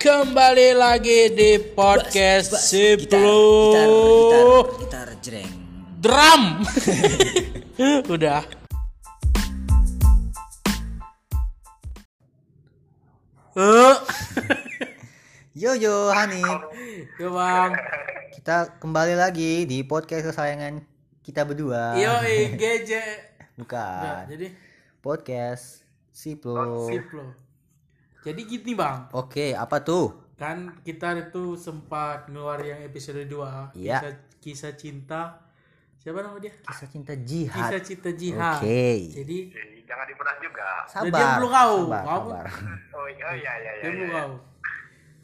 Kembali lagi di podcast Gitar, Siplu gitar, gitar, gitar jreng. Drum. Udah. Eh, Yo yo Hanif, Yo bang. Kita kembali lagi di podcast kesayangan kita berdua. Yo GJ Nah, Bukan. Jadi Podcast Siplo. Siplu Jadi gini bang Oke, apa tuh? Kan kita itu sempat ngeluar yang episode 2 Iya. kisah, kisah cinta Siapa nama dia? Kisah cinta jihad. Kisah cinta jihad Oke. Jadi Eh, jangan diperas juga. Sabar. dia belum kau. Sabar, Kau- sabar. Oh iya iya iya iya. Dulu iya. kau.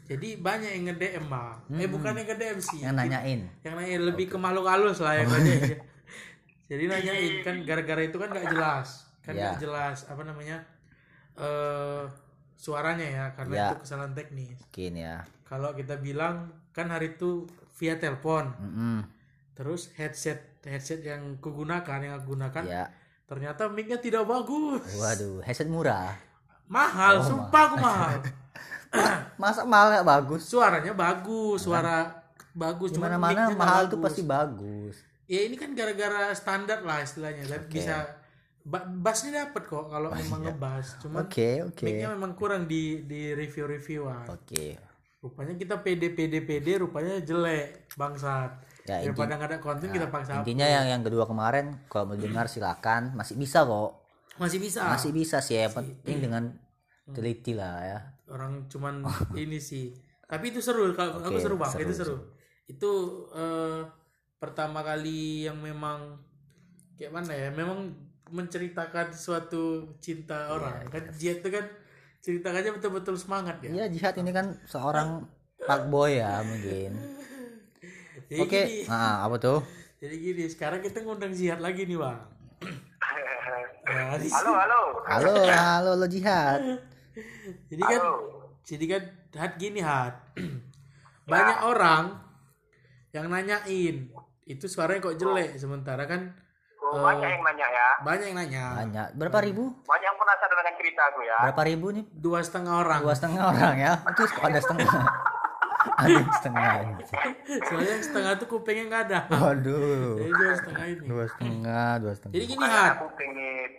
Jadi banyak yang nge-DM bang. Eh bukan yang nge-DM sih. Yang nanyain. Yang nanya lebih ke makhluk halus lah yang nge-DM. Jadi nanyain kan gara-gara itu kan nggak jelas. Kan Ya. nggak jelas apa namanya eh suaranya ya karena Ya. itu kesalahan teknis. Mungkin ya. Kalau kita bilang kan hari itu via telepon. Mm-mm. Terus headset headset yang kugunakan yang aku gunakan Ya. ternyata mic-nya tidak bagus. Waduh, headset murah. Mahal, sumpah aku mahal. Masa mahal gak bagus? suaranya bagus suara bagus Di cuman mana-mana mic-nya nggak mahal bagus. tuh pasti bagus. ya ini kan gara-gara standar lah istilahnya dan bisa ba- bassnya dapat kok kalau memang ngebas. Cuman Oke, oke. mic-nya memang kurang di di review reviewan Oke. rupanya kita pede pede pede rupanya jelek bangsat. Ya, daripada nggak ada konten kita paksa Intinya yang yang kedua kemarin kalau mau dengar silakan, masih bisa kok. masih bisa? Masih bisa sih, yang penting dengan teliti lah ya. orang cuman ini sih. Tapi itu seru kalau aku Oke, seru bang. seru, itu seru. Itu eh, pertama kali yang memang kayak mana ya? Memang menceritakan suatu cinta orang Iya, kan jihad itu kan ceritanya betul-betul semangat ya Iya, Jihad ini kan seorang pak boy ya mungkin. jadi Oke, gini nah apa tuh? jadi gini sekarang kita ngundang jihad lagi nih bang Nah, Halo halo. Halo, halo lo Jihad. jadi kan Halo. jadi kan hat gini hat banyak orang yang nanyain itu suaranya kok jelek sementara kan Oh, banyak yang nanya ya. banyak yang nanya Tanya, berapa ribu? Banyak yang penasaran dengan cerita aku ya. Berapa ribu nih? dua setengah orang Dua setengah orang ya? Itu kok ada setengah. ada yang setengah. soalnya yang setengah tuh kupingnya nggak ada Waduh. jadi dua setengah ini Dua setengah, dua setengah. jadi gini hat aku pengen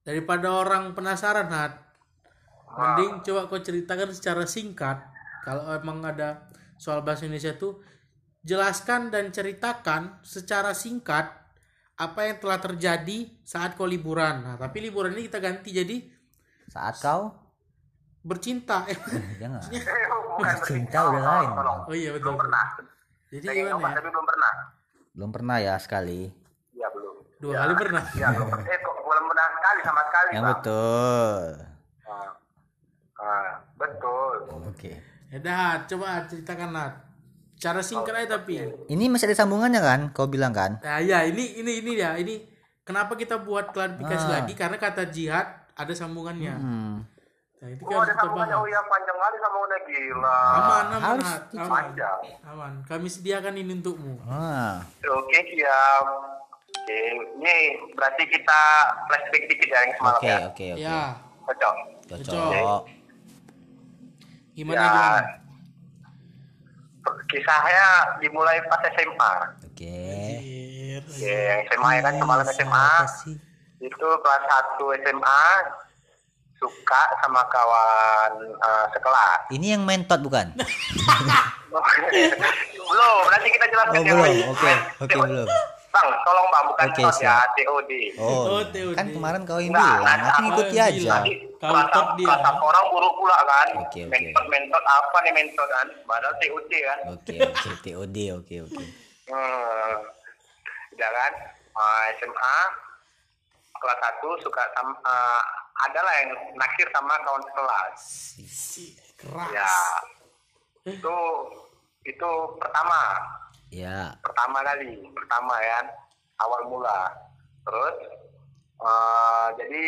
daripada orang penasaran hat mending coba kau ceritakan secara singkat kalau emang ada soal bahasa Indonesia tuh jelaskan dan ceritakan secara singkat apa yang telah terjadi saat kau liburan nah tapi liburan ini kita ganti jadi Saat kau bercinta eh, jangan. eh, bukan Cinta udah lain. Tolong. oh iya betul Belum pernah. jadi Pengen gimana ya tapi belum pernah. Belum pernah ya sekali. Iya belum. dua kali pernah Iya belum. Eh kok belum pernah sekali sama sekali Yang bang. betul. Ah. Ah, betul. Oke. ya dah coba ceritakan Nat cara singkat aja tapi Ini masih ada sambungannya kan? Kau bilang kan? Nah, ya ini ini ini ya. Ini kenapa kita buat klarifikasi Ah. lagi karena kata jihad ada sambungannya. Hmm. Nah, itu Oh kan ada sambungannya. Oh iya panjang kali sambungannya gila. Aman, aman, Harus aman, Panjang. aman. Kami sediakan ini untukmu. Ah. Oke siap. Oke, ini berarti kita flashback dikit ya yang semalam Oke, ya. oke, oke. Ya, Cocok. Cocok. gimana Ya. gimana? Kisahnya dimulai pas SMA. Oke. Anjir. Oke, yang SMA ya kan semalam SMA. Apa sih? Itu kelas 1 SMA suka sama kawan eh, sekelas. Ini yang mentot bukan? belum, nanti kita jelaskan Oh, belum. Oke, oke, TOD. belum. Bang, tolong Bang, bukan Oke, TOD ya. TOD. Oh, Oh, TOD. kan kemarin kau yang bilang, aku ngikuti Oh, aja. Nanti Kalau kelas top dia. kelas satu orang buruk pula kan. Oke, oke. Mentot, mentot apa nih mentot kan? Padahal TOD kan. Oke, oke, TOD, oke, oke. Hmm. Udah kan? Ah, SMA kelas 1 suka sama eh, adalah yang naksir sama kawan sekelas. Si- Keras. Ya. Itu itu pertama, Ya, pertama kali, pertama ya, awal mula. Terus eh, jadi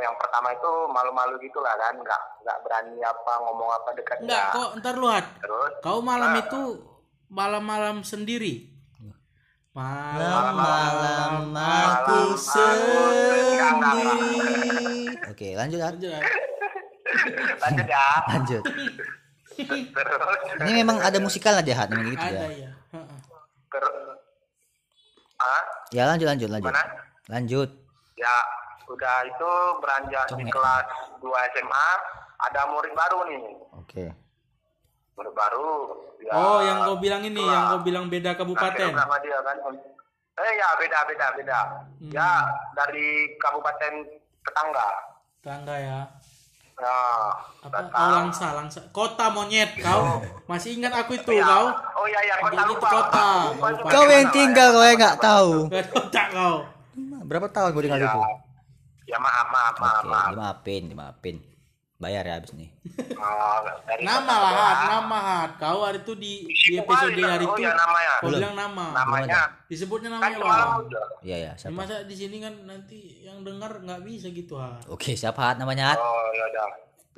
yang pertama itu malu-malu gitulah kan, nggak nggak berani apa ngomong apa dekat Enggak, dia. kok ntar lu hat. Terus Kau malam Ah. itu malam-malam sendiri. Malam-malam aku aku sendiri. Oke, lanjut, Ar. Lanjut, ya. lanjut. terus Ini memang ada musikalnya dia hat memang gitu ada ya. ya Heeh. terus ah Ya lanjut lanjut lanjut. mana Lanjut. ya udah itu beranjak di kelas 2 SMA ada murid baru nih. Oke. murid baru ya. Oh yang kau bilang ini yang kau bilang beda Akhirnya kabupaten? sama dia kan eh ya beda beda beda. Hmm. ya dari kabupaten tetangga. Tangga ya. Ya apa? datang. oh langsa langsa. Kota monyet kau. Masih ingat aku itu Ya. kau? Oh iya iya kota lupa. kota. Lupa Kau yang tinggal kau yang nggak tahu. Gak kau. Berapa tahun kau tinggal ya. itu? Ya maaf maaf maaf Oke, maaf. dimaafin, dimaafin. Bayar ya habis nih. Oh, nama lah hat nama hat. Kau hari itu di di episode hari oh itu ya namanya kau bilang nama. Namanya. Disebutnya kan namanya udah. Iya ya, Ya, siapa? masa di sini kan nanti yang dengar nggak bisa gitu ha Oke, siapa hat namanya hat? oh ya udah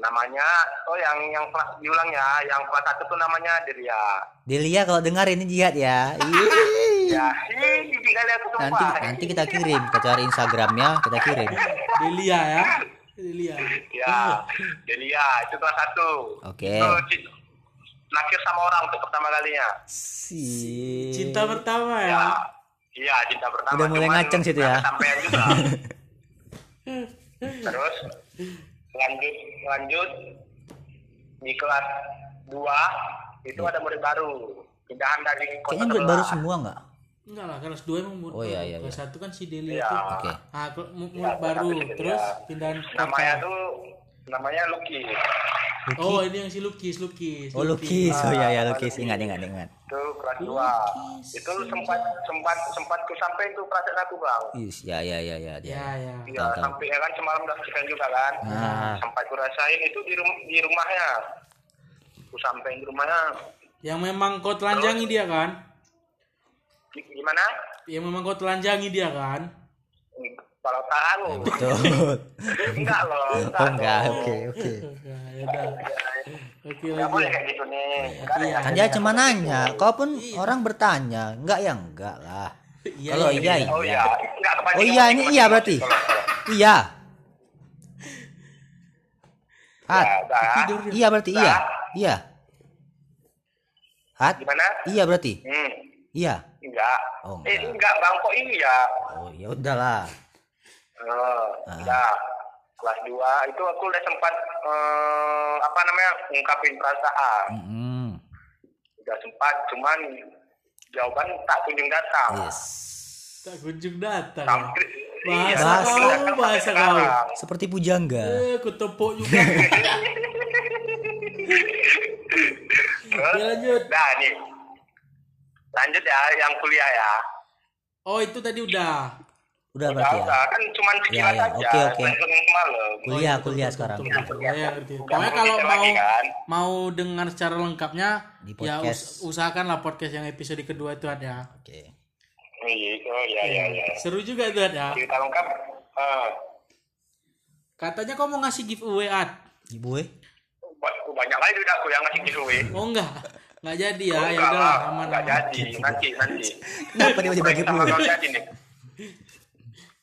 namanya oh yang yang kelas diulang ya yang kelas satu tuh namanya Delia. Delia kalau dengar ini jihad ya. Ya Nanti nanti kita kirim, kita cari Instagramnya, kita kirim. Delia ya. Delia. Ya Delia itu kelas satu. Oke. itu ci- nakir sama orang untuk pertama kalinya. Si. cinta pertama ya? Ya iya cinta pertama. Udah mulai cuman ngaceng situ ya. kesampean juga. Terus lanjut lanjut di kelas 2 itu ada murid baru pindahan dari kota Kayaknya murid baru semua nggak? enggak lah kelas dua emang murid Oh, iya, baru. iya, kelas iya. satu kan si Delia Iya. itu Oke. ah ke- mu- Ya, murid baru si terus pindahan namanya kota tuh namanya Lucky oh ini yang si Lukis Lukis Oh lukis, oh ya ya lukis, ingat ingat ingat. itu kelas 2 Lukis. itu sempat sempat sempat ku sampai itu perasaan aku bang Is, ya ya ya ya. ya ya. ya Iya, sampai ya kan semalam udah sekian juga kan. Ah. Sampai ku rasain itu di, rum- di rumahnya. Ku sampai di rumahnya. yang memang kau telanjangi dia kan Gi- Gimana? yang memang kau telanjangi dia kan Kalau tahu. Betul. enggak loh. Oh enggak, oke oke. ya ya Enggak boleh kayak gitu nih. Enggak Iya. Kan dia cuma nanya, kau pun orang bertanya, enggak ya enggak lah. Iya, Kalau iya. iya Oh iya. iya. Enggak. Oh iya ini iya berarti. Iya. Hat, Ya, iya berarti iya. Iya. Hat, Gimana? iya berarti. Hmm. Iya. Enggak. Oh, Eh, enggak. enggak bang kok iya. Oh ya udahlah. Oh, Ah. enggak. Kelas 2 itu aku udah sempat eh, apa namanya ngungkapin perasaan. Mm-mm. Udah sempat cuman jawaban tak kunjung datang. Yes. tak kunjung datang. Sampai iya, Bahasa tak kunjung kau, datang bahasa kau. Seperti pujangga. eh ku tepuk juga ya lanjut Nah nih lanjut ya yang kuliah ya. oh itu tadi udah Udah Udah, berarti ya. udah kan cuman sekilas Ya, ya, aja. oke, oke. Kuliah, kuliah sekarang. Ya, ya. Udah Pokoknya kalau mau kan? mau dengar secara lengkapnya Di ya us- usahakanlah podcast yang episode kedua itu ada. Oke. Iya, oh iya iya iya. Seru juga itu ada. Cerita lengkap. eh, Katanya kau mau ngasih giveaway eh. ba- banyak lagi udah aku yang ngasih giveaway. Oh enggak. Enggak jadi ya. Oh, Ya lah, aman enggak jadi. Nanti nanti. Kenapa dia mau bagi Sama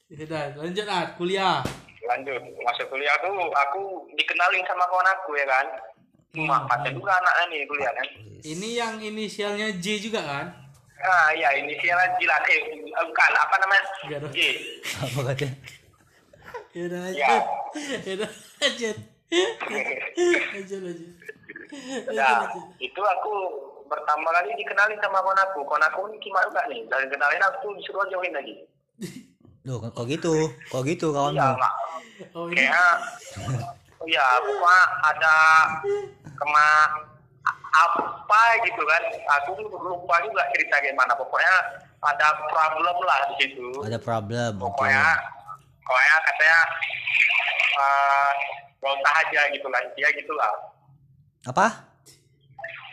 ibu? kau jadi nih. Ya udah, lanjut ad kuliah. lanjut masuk kuliah tuh aku dikenalin sama kawan aku ya kan Hmm. Wah, pacar juga anaknya nih kuliah kan Ini yang inisialnya J juga kan? ah iya inisialnya Jilan eh bukan apa namanya. J Apa katanya? Ya udah Ya. lanjut. Ya udah lanjut. Lanjut lanjut. nah itu aku pertama kali dikenalin sama kawan aku kawan aku ini gimana juga nih dari kenalin aku tuh disuruh jauhin lagi Loh, kok gitu? Kok gitu kawanmu? iya enggak Oh ini kayak oh ya pokoknya ada kema apa gitu kan aku lupa juga cerita gimana pokoknya ada problem lah di situ Ada problem. Pokoknya pokoknya katanya eh gak usah aja gitu lah dia gitu lah Apa?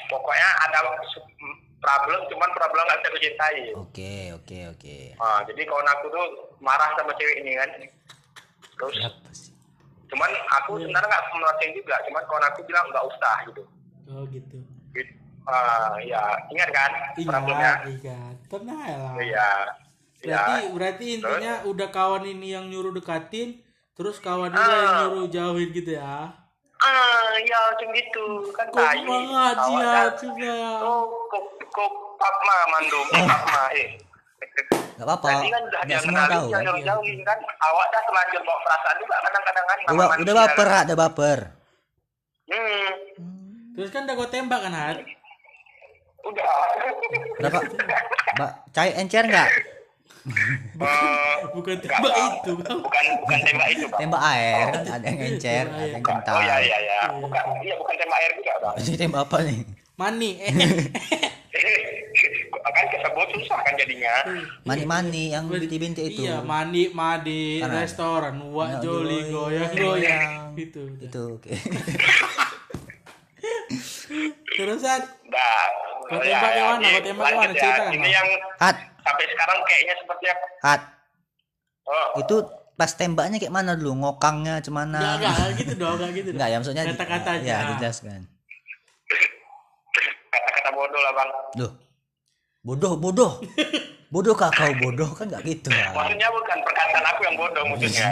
pokoknya ada problem cuman problem gak bisa dicintai Oke, oke, oke. Ah, jadi kawan aku tuh marah sama cewek ini kan terus Apa sih? cuman aku sebenarnya nggak menolaknya juga cuman kawan aku bilang nggak usah gitu Oh gitu. Gitu. Ah, ya ingat kan problemnya Ingat, ingat. Tenang ya lah. iya Berarti ya berarti intinya udah kawan ini yang nyuruh dekatin, terus kawan ini Ah. yang nyuruh jauhin gitu ya. Ah ya macam gitu kan tai banget sih ya coba. oh kok kok papma mandu papma eh Gak apa-apa. Tadi kan udah dia semua tahu kan. jauhin kan. Awak dah terlanjur bawa perasaan juga kadang-kadang kan. Udah, udah baper, udah baper. Hmm, Terus kan udah gue tembak kan Hat? udah. Berapa? Mbak, cair encer nggak? Eh, Bukan tembak Bang. itu bang. bukan bukan tembak itu, Bang. Tembak air kan ada yang encer, ada yang kental. Oh iya iya iya. Bukan iya bukan tembak air juga, Bang. Ini tembak apa nih? Mani. Eh. kan kesebut susah kan jadinya. Mani-mani yang binti-binti itu. Iya, mani, madi, ada. restoran, wak joli, goyang, goyang. Itu. Itu oke. Terusan. Nah, Kau tembak ya, yang mana? ini Kau tembak yang mana? ya. Cerita kan, Ini yang Hat, sampai sekarang kayaknya seperti apa? hat. Oh, Itu pas tembaknya kayak mana dulu? Ngokangnya cemana? Enggak, enggak, enggak gitu dong, enggak gitu. dong. Enggak ya maksudnya Kata-kata aja. Ya, dijelaskan. kata-kata bodoh lah, Bang. Loh. Bodoh, bodoh. Bodoh kah kau bodoh kan enggak gitu lah. Maksudnya bukan perkataan aku yang bodoh maksudnya.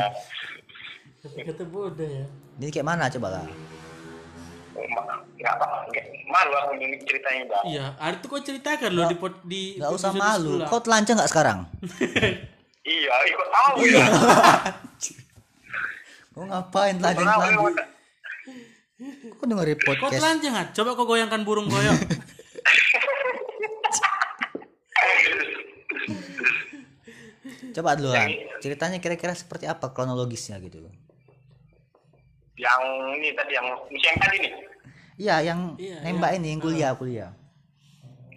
Kata bodoh ya. Jadi kayak mana coba lah? Enggak apa, nggak- malu aku ini ceritanya, Bang. Iya, hari itu kau ceritakan loh di pot di Enggak usah malu. sebelah. Kau telanjang enggak sekarang? Iya, ikut tahu ya. Kau ngapain telanjang telanjang? Kau dengerin Kau podcast? telanjang Hat? Coba kau goyangkan burung goyang. Coba dulu. Ceritanya kira-kira seperti apa kronologisnya gitu? Yang ini tadi yang yang tadi nih. Iya, yang Iya, nembak iya. ini yang kuliah kuliah.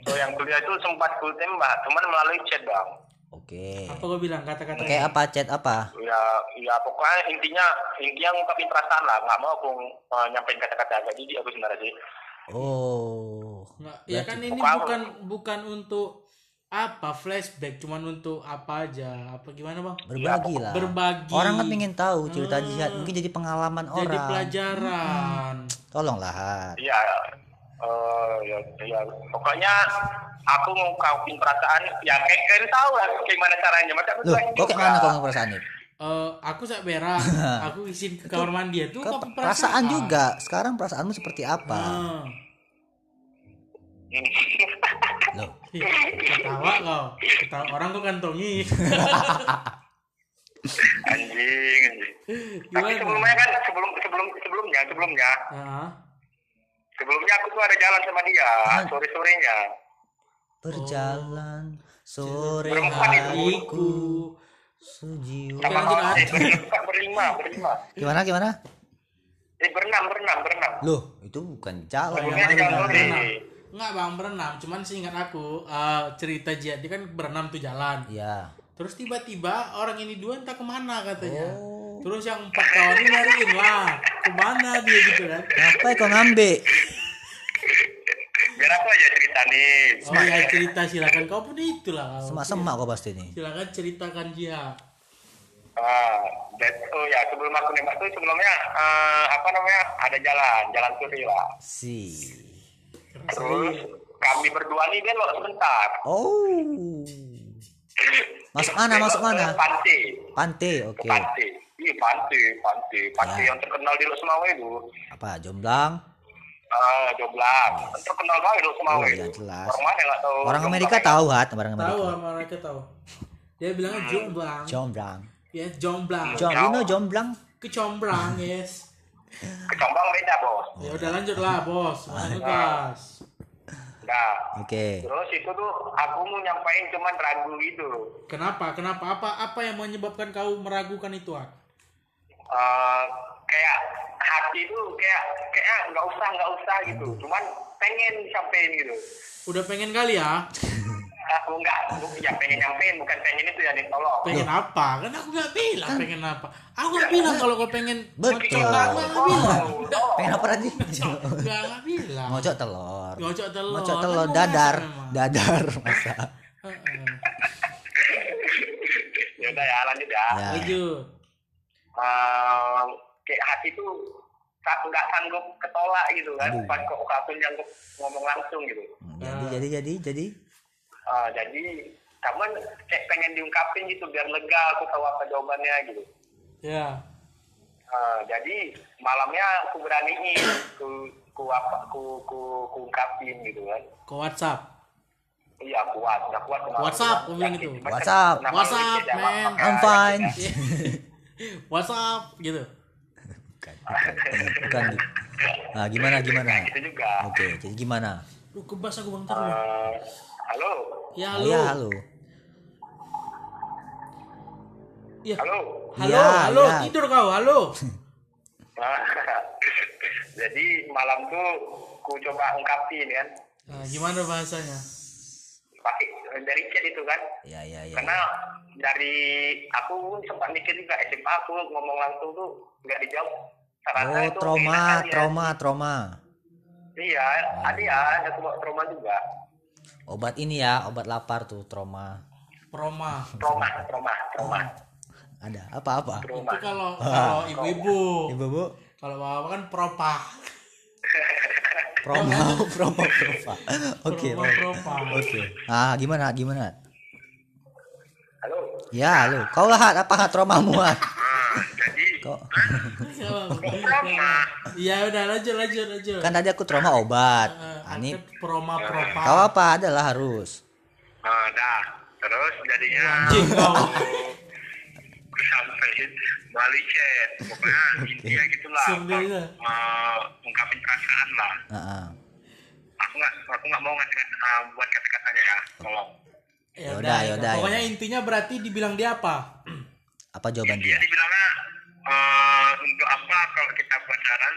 So yang kuliah itu sempat ku tembak, cuman melalui chat bang. Oke. Apa kau bilang kata-kata? Kayak apa chat apa? Ya, ya pokoknya intinya intinya ngungkapin perasaan lah, nggak mau aku uh, nyampein kata-kata agak jijik aku sebenarnya sih. Oh. Nggak, ya kan ini bukan bukan untuk apa flashback, cuman untuk apa aja? Apa gimana bang? Berbagi lah. Berbagi. Orang kan pengen tahu cerita jihad, mungkin jadi pengalaman Jadi orang. pelajaran. Tolonglah Han. Iya, eh ya, ya, pokoknya aku ngungkapin perasaan, ya kayak kalian tahu lah gimana caranya. Masa aku Loh, kok kayak mana kau ngomong perasaan itu? Eh, aku sak berak, aku izin ke kamar mandi itu Kau kok perasaan juga. Sekarang perasaanmu seperti apa? Ah. Ketawa kau ketawa orang kok kantongi anjing, anjing. Tapi sebelumnya kan sebelum sebelum sebelumnya sebelumnya Ah, sebelumnya aku tuh ada jalan sama dia sore sorenya. berjalan sore hariku Ah. eh, berlima, berlima. Gimana gimana? Eh berenam, berenam, berenam. Loh, itu bukan jalan. Sebelumnya di jalan sore. berenang Enggak bang berenang cuman seingat aku eh, cerita jihad dia kan berenam tuh jalan Iya. terus tiba-tiba orang ini dua entah ke mana katanya Oh. terus yang empat kawan ini nyariin lah ke mana dia gitu kan Ngapain kau ngambil? Biar aku aja cerita nih. oh ya cerita silakan kau pun itulah kau. Semak-semak kau pasti nih. silakan ceritakan jihad Ah, dan, oh ya sebelum aku nembak tuh sebelumnya eh, apa namanya ada jalan, jalan sore lah. Si. Terus kami berdua nih belok sebentar. Oh. Masuk mana? Belok Masuk mana? Pantai. Pantai, Ke oke. pantai. Iya pantai, pantai, pantai Ya. yang terkenal di Lok Semawe itu. Apa? Jomblang? Ah, Joblang. Kan terkenal banget di Lok Semawe Oh, itu. iya, jelas. Orang mana nggak tahu? Orang Jomblang Amerika tahu hat, orang tahu Amerika. tahu dia bilangnya jomblang Jomblang. ya jomblang Jom, you know Jomblang? kecombrang yes Ke Jomblang beda bos. ya udah lanjut lah bos Masuk gas Nah, Oke. terus itu tuh aku mau nyampain cuman ragu gitu. kenapa kenapa apa apa yang menyebabkan kau meragukan itu Ak? Eh, kayak hati itu kayak kayak nggak usah nggak usah gitu cuman pengen sampein gitu udah pengen kali ya aku nggak bu- ya pengen nyampein bukan pengen itu ya ditolong pengen apa kan aku nggak bilang pengen apa aku nggak bilang kalau kau pengen Betul. aku nggak bilang Pengen apa tadi? nggak nggak bilang Ngocok telur. ngocok telur Ngocok Kan telur mau dadar. Dadar masa. Heeh. ya udah ya lanjut ya Ya. lanjut Eh, kayak hati tuh tak nggak sanggup ketolak gitu kan Aduh. pas kok aku nyanggup ngomong langsung gitu Jadi jadi jadi jadi Eh, jadi cuman kayak pengen diungkapin gitu biar lega aku tahu apa jawabannya gitu ya Eh, jadi malamnya aku beraniin ku ku apa ku ku ku ungkapin gitu kan ke WhatsApp iya kuat udah kuat kenapa WhatsApp, aku bilang gitu. WhatsApp. WhatsApp, yakin sama man. I'm fine. ya? WhatsApp gitu bukan bukan gitu. nah gimana gimana gitu juga oke jadi gimana lu kebas aku bang Tar, lu. Eh, halo ya halo. ya halo. Ya. Halo. Halo Ya, halo. ya. tidur kau halo. Jadi malam tuh ku coba ungkapin kan. Nah, gimana bahasanya? Pakai dari chat itu kan. Ya ya ya karena dari aku sempat mikir juga SMA aku ngomong langsung tuh nggak dijawab. Sarana oh itu trauma ya. trauma trauma. Iya ada ya ada trauma, trauma juga obat ini ya obat lapar tuh trauma. Proma trauma trauma trauma. Ada apa apa trauma. itu kalau kalau ibu-ibu. Ibu bu kalau bapak kan propa. Promo promo promo oke propa oke. Ah gimana gimana? Halo? Ya halo. Kau lah apa Hat, traumamu Hat? ah, jadi kok trauma iya udah lanjut lanjut lanjut. Kan tadi aku trauma obat. Eh, Ah, ini aku proma propa kau apa? Adalah harus. Dah terus jadinya anjing kau. Sampein melalui chat pokoknya intinya gitulah. Eh, ungkapin perasaan lah. Ah, ah. aku nggak aku nggak mau ngasih uh, buat kata-katanya ya. Tolong. Ya Yaudah, udah yaudah, pokoknya yaudah. intinya berarti dibilang dia apa? Apa jawaban dia dia? dibilangnya eh, untuk apa kalau kita pacaran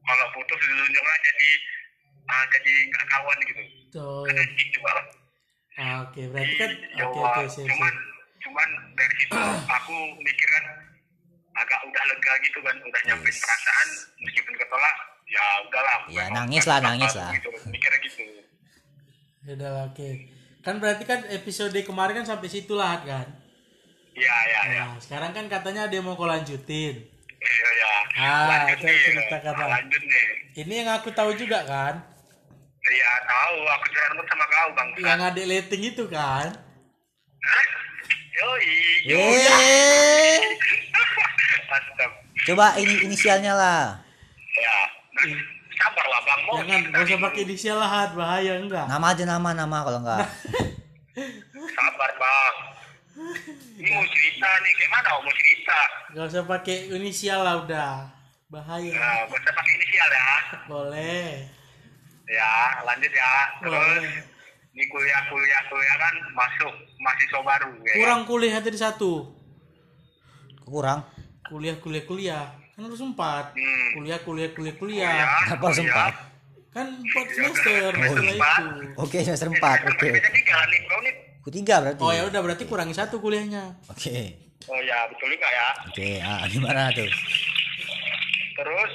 kalau putus ditunjuknya jadi uh, jadi gak kawan gitu tuh karena gitu juga lah ah, oke berarti kan oke Jawa. oke sih cuman cuman dari situ aku mikir kan agak udah lega gitu kan udah Yes. perasaan meskipun ketolak ya udahlah Ya, nangis lah, nangis lah. gitu. mikirnya gitu ya udah oke kan berarti kan episode kemarin kan sampai situ lah kan iya iya iya. nah sekarang kan katanya dia mau kau lanjutin. Iya iya. Ah, lanjut nih. cerita kata. lanjut nih. Ini yang aku tahu juga kan? Iya tahu. Aku curhat sama kau bang. Yang adik letting itu kan? Yoi, Iya. yoi. Mantap. coba ini inisialnya lah. Ya, sabar lah bang. Mau jangan gak usah pakai inisial lah Hat. bahaya enggak. Nama aja nama nama kalau enggak. Sabar bang. Ini mau cerita nih, kayak mana mau cerita? gak usah pakai inisial lah udah bahaya Nah, gak usah pakai inisial ya. boleh Ya, lanjut ya. Terus, boleh ini kuliah kuliah kuliah kan masuk mahasiswa baru. Ya. kurang kuliah tadi satu kurang kuliah kuliah kuliah kan harus empat Hmm. kuliah kuliah kuliah kuliah Kuliah, Kenapa harus kuliah. empat? kan empat semester Semester empat. itu oke semester empat Kan oke nih. Ketiga berarti oh ya udah berarti kurangi satu kuliahnya oke Oh ya, betul juga ya. oke ah gimana tuh Terus,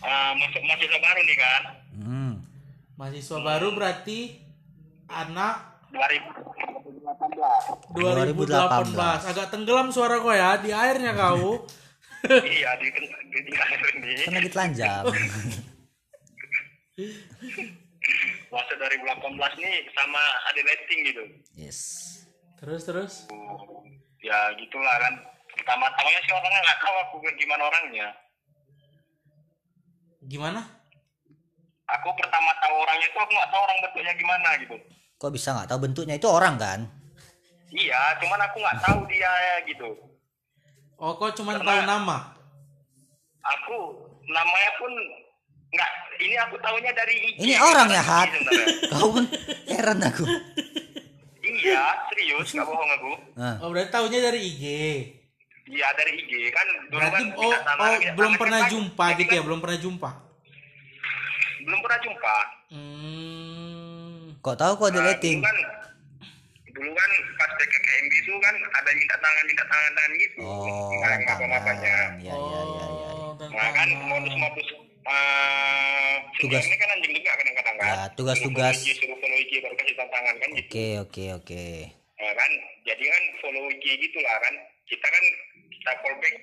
eh, masuk mahasiswa baru nih kan. hmm mahasiswa baru berarti anak 2018. 2018 agak tenggelam suara kau ya di airnya kau iya, di, di, di akhir ini. kan lagi telanjang Masuk 2018 nih sama ada rating gitu. yes terus terus Ya gitulah kan. Pertama taunya sih orangnya nggak tahu aku gimana orangnya. gimana Aku pertama tahu orangnya itu aku nggak tahu orang bentuknya gimana gitu. kok bisa nggak tahu bentuknya itu orang kan Iya, cuman aku nggak tahu dia gitu. oh kau cuma Karena- tahu nama Aku namanya pun nggak. Ini aku tahunya dari IG. ini orang ya Hat Sebenarnya. kau pun heran aku Iya, serius nggak bohong aku. nah oh berarti tahunya dari IG Iya dari IG kan. Dulu berarti kan oh, tangan, oh belum tangan pernah kan jumpa jadi gitu ya belum pernah jumpa Belum pernah jumpa. hmm. kok tahu kok ada Nah, rating Dulu kan, dulu kan pas PKKMB itu kan ada minta tangan minta tangan tangan gitu. oh Nggak orang ngapa ngapanya. tangan ya ya ya ya Oh, Nah kan modus-modus uh, Tugas. ini kan anjing juga kadang-kadang kan. Ya, tugas-tugas. Suruh follow IG, suruh follow IG baru kasih tantangan kan gitu. oke oke oke Nah, kan jadi kan follow IG gitu lah kan. Kita kan kita fallback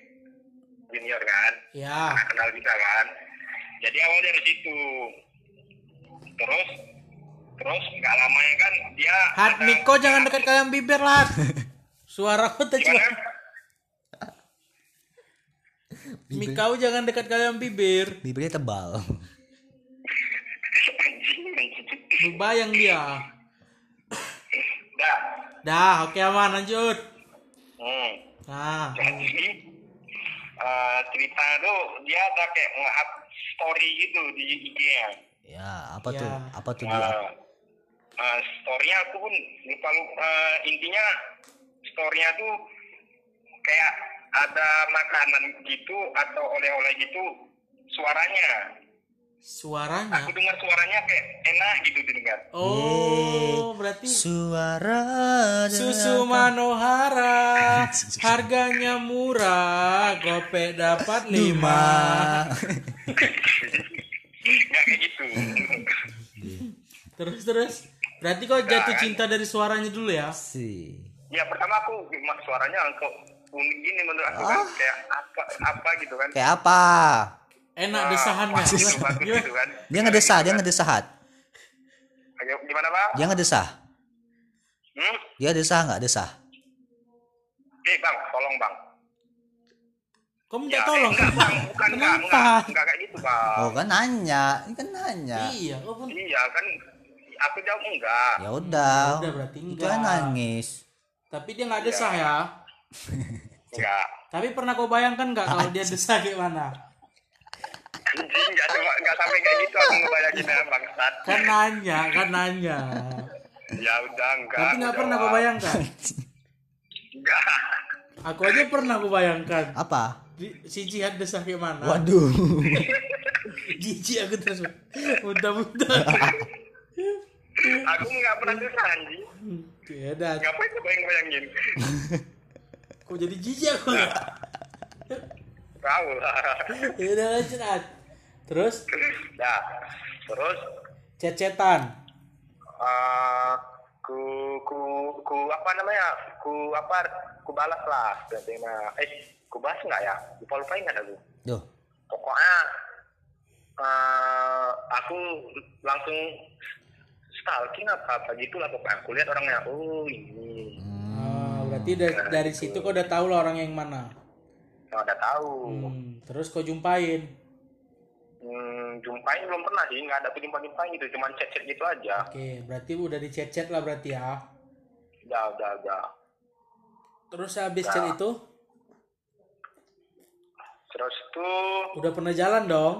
junior kan. ya Nah, kenal kita kan. Jadi awal dari situ. Terus terus nggak lamanya kan dia Hat ada- Miko jangan dekat kalian bibir lah suara Gimana? cuma Mi kau jangan dekat kalian bibir. Bibirnya tebal. Bayang dia. dah Dah, oke aman lanjut. hmm. Nah, jadi eh, cerita tuh dia ada kayak nge-up story gitu di IG-nya Ya, apa Ya. tuh? Apa tuh dia? Uh, uh, story-nya aku pun lupa lupa uh, intinya story-nya tuh kayak ada makanan gitu atau oleh-oleh gitu suaranya suaranya. aku dengar suaranya kayak enak gitu didengar Oh, berarti Suara susu Manohara harganya murah, gopek dapat lima. nggak kayak gitu Terus terus. Berarti kau jatuh cinta dari suaranya dulu ya? sih. ya pertama aku suaranya kok unik gini menurut aku kan kayak apa apa gitu kan Kayak apa? Enak Ah, desahannya. Gimana? gitu kan Dia ngedesah, dia ngedesahat. Gimana bang Dia ngedesah. hmm? Dia desah nggak desah? eh bang tolong bang Kau minta Ya, tolong? enggak, bang. bukan enggak, Kenapa? enggak, enggak kayak gitu, Bang. Oh kan nanya, ini kan nanya. Iya, kau pun. Iya kan, aku jawab enggak. Ya udah. udah, berarti Itu enggak. kan nangis. Tapi dia nggak desah ya. Enggak. Tapi pernah kau bayangkan nggak kalau dia desah kayak mana? Anjing, enggak, cuma, enggak sampai kayak gitu aku ngebayanginnya, bangsat. Kan nanya, kan nanya. Ya udah, enggak. Tapi aku nggak pernah kau bayangkan. Enggak. Aku aja pernah kau bayangkan. Apa? Si jihad desah kayak mana? Waduh. Jijik aku terus. Muntah-muntah. Aku enggak pernah desah, anjing. Ya dah. Ngapain kau bayang-bayangin? Kok jadi jijik aku ya? Tahu lah. Ya udah lanjut Ad. Terus Dah. Terus, cecetan. eh ku, ku, ku, apa namanya? Ku, apa, ku balas lah. Sebenarnya. Eh, ku balas enggak ya? Lupa-lupa ingat aku. Duh. pokoknya eh aku langsung stalking apa apa gitu lah pokoknya aku lihat orangnya oh ini Ah, berarti dari, dari situ kau udah tahu lah orang yang mana. nggak udah tahu Hmm, terus kau jumpain. hmm, jumpain belum pernah sih nggak ada jumpa jumpain gitu cuman chat chat gitu aja Oke, berarti udah dicecet lah berarti ya. udah udah udah Terus habis chat itu terus tuh udah pernah jalan dong.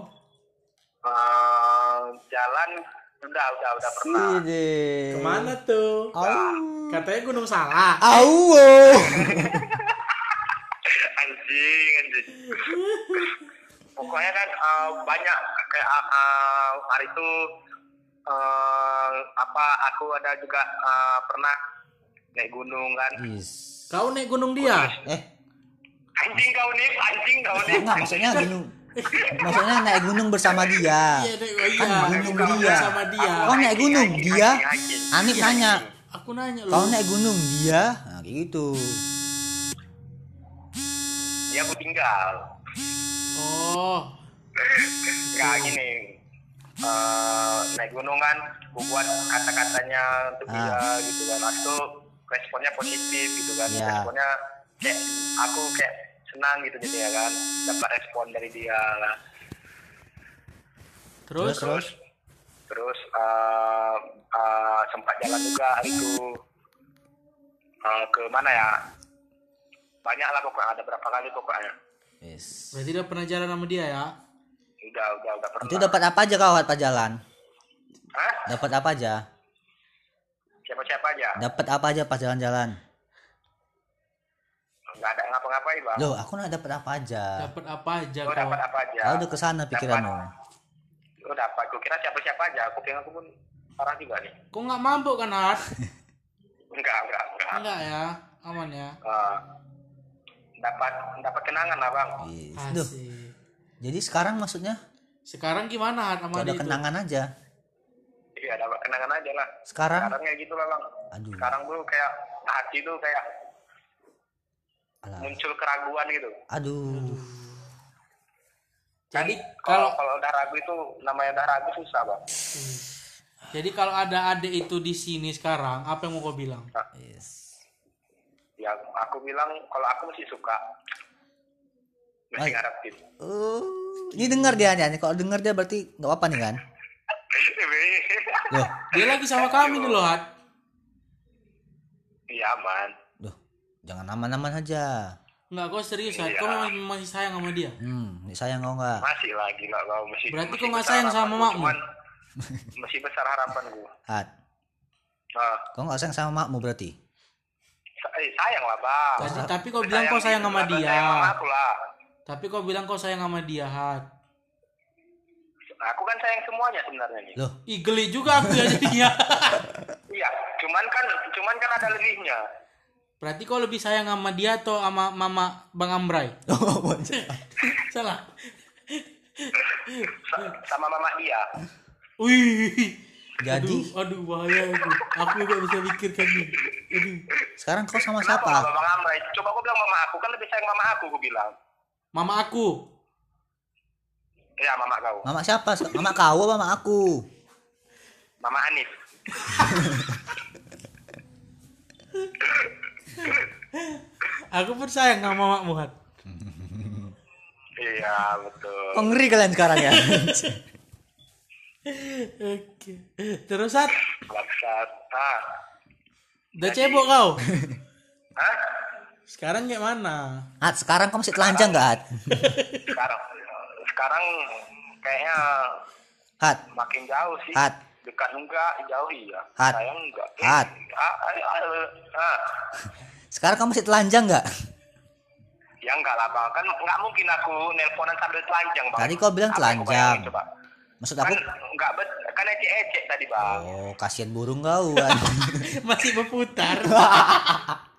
eh, jalan udah udah udah pernah Sini. Ke mana tuh? Au. Katanya Gunung Salak. Au. anjing anjing pokoknya kan eh, banyak kayak eh, hari itu eh, apa aku ada juga eh, pernah naik gunung kan Is. Kau naik gunung dia? Eh, anjing kau nih anjing kau nih enggak maksudnya gunung. Maksudnya naik gunung bersama dia. Iya, naik, iya. Kan gunung Bukan dia. sama dia. Kau naik gunung hiking, dia. hiking. Anik nanya, Aku nanya lu. kau naik gunung dia? Nah, kayak gitu. dia aku tinggal Oh, nggak gini Eh, naik gunung kan aku buat kata-katanya untuk Ah. dia gitu kan aku responnya positif gitu kan Ya. responnya kayak aku kayak senang gitu jadi ya kan dapat respon dari dia lah terus? Terus, terus eh, eh, sempat jalan juga hari itu Eh, ke mana ya banyak lah pokoknya ada berapa kali pokoknya Yes. Berarti udah pernah jalan sama dia ya? udah udah udah pernah Itu dapat apa aja kau pas jalan? Hah? Dapat apa aja? siapa siapa aja Dapat apa aja pas jalan-jalan? Nggak ada ngapa-ngapain bang Loh, aku nggak dapat apa aja. Dapat apa aja lo kau? dapat apa aja Kau udah ke sana pikiranmu. lo dapat gue kira siapa siapa aja aku kira aku pun parah juga nih Kok nggak mabuk kan, Hat? enggak enggak enggak Enggak ya, aman ya. Eh, dapat dapat kenangan lah bang Yes. Duh, Asik. jadi sekarang maksudnya Sekarang gimana sama kau ada kenangan aja. iya dapat kenangan aja lah Sekarang, sekarang kayak gitu lah bang aduh, sekarang tuh kayak hati tuh kayak alah, muncul keraguan gitu aduh. Jadi kalau kalau udah ragu itu namanya udah ragu susah bang jadi kalau ada adik itu di sini sekarang, apa yang mau kau bilang? Yes. ya aku bilang kalau aku masih suka masih ngarepin Oh, ini dengar dia nih. Kalau dengar dia berarti nggak apa-apa nih kan? Loh, Dia lagi sama kami nih loh, Hat. iya aman loh, jangan aman-aman aja. Enggak, kau serius. Iya. Kau memang masih sayang sama dia. Hmm, sayang kau nggak? masih lah gila kau masih Berarti masih kau nggak besar sayang sama makmu? cuman masih besar harapan gua Hat, nah, kau nggak sayang sama makmu berarti? sa- eh, sayang lah bang Tapi, tapi kau bilang kau sayang sama Sayang dia. sama aku lah Tapi kau bilang kau sayang sama dia, Hat. aku kan sayang semuanya sebenarnya nih Loh, Ih, geli juga aku ya jadinya. iya cuman kan cuman kan ada lebihnya Berarti kau lebih sayang sama dia atau sama mama Bang Ambrai? Oh, Salah. Sa- sama mama dia Wih. Jadi? aduh, aduh bahaya itu. Aku juga bisa pikirkan nih. Aduh. sekarang kau sama Kenapa siapa? sama Bang Amrai? Coba aku bilang mama aku kan lebih sayang mama aku, aku bilang. Mama aku. Ya mama kau, Mama siapa? Mama kau apa mama aku? mama Anif. Aku pun sayang sama mamamu, Hat. Iya betul. Kok ngeri kalian sekarang ya? Oke. Terus. Bangsat. Ah, Udah cebok kau. Hah? Sekarang kayak mana? Hat, sekarang kau masih telanjang nggak Hat? Sekarang, sekarang kayaknya Hat, makin jauh sih. Hat. Dekat enggak, jauh iya. Hat. Sayang enggak. Hat. Ah, ah, ah, ah. Sekarang kamu masih telanjang nggak? Ya enggak lah bang, kan nggak mungkin aku nelponan sambil telanjang bang. Tadi kau bilang telanjang. Coba. Maksud aku kan nggak enggak bet kan ecek-ecek tadi bang. Oh kasihan burung kau. Masih berputar.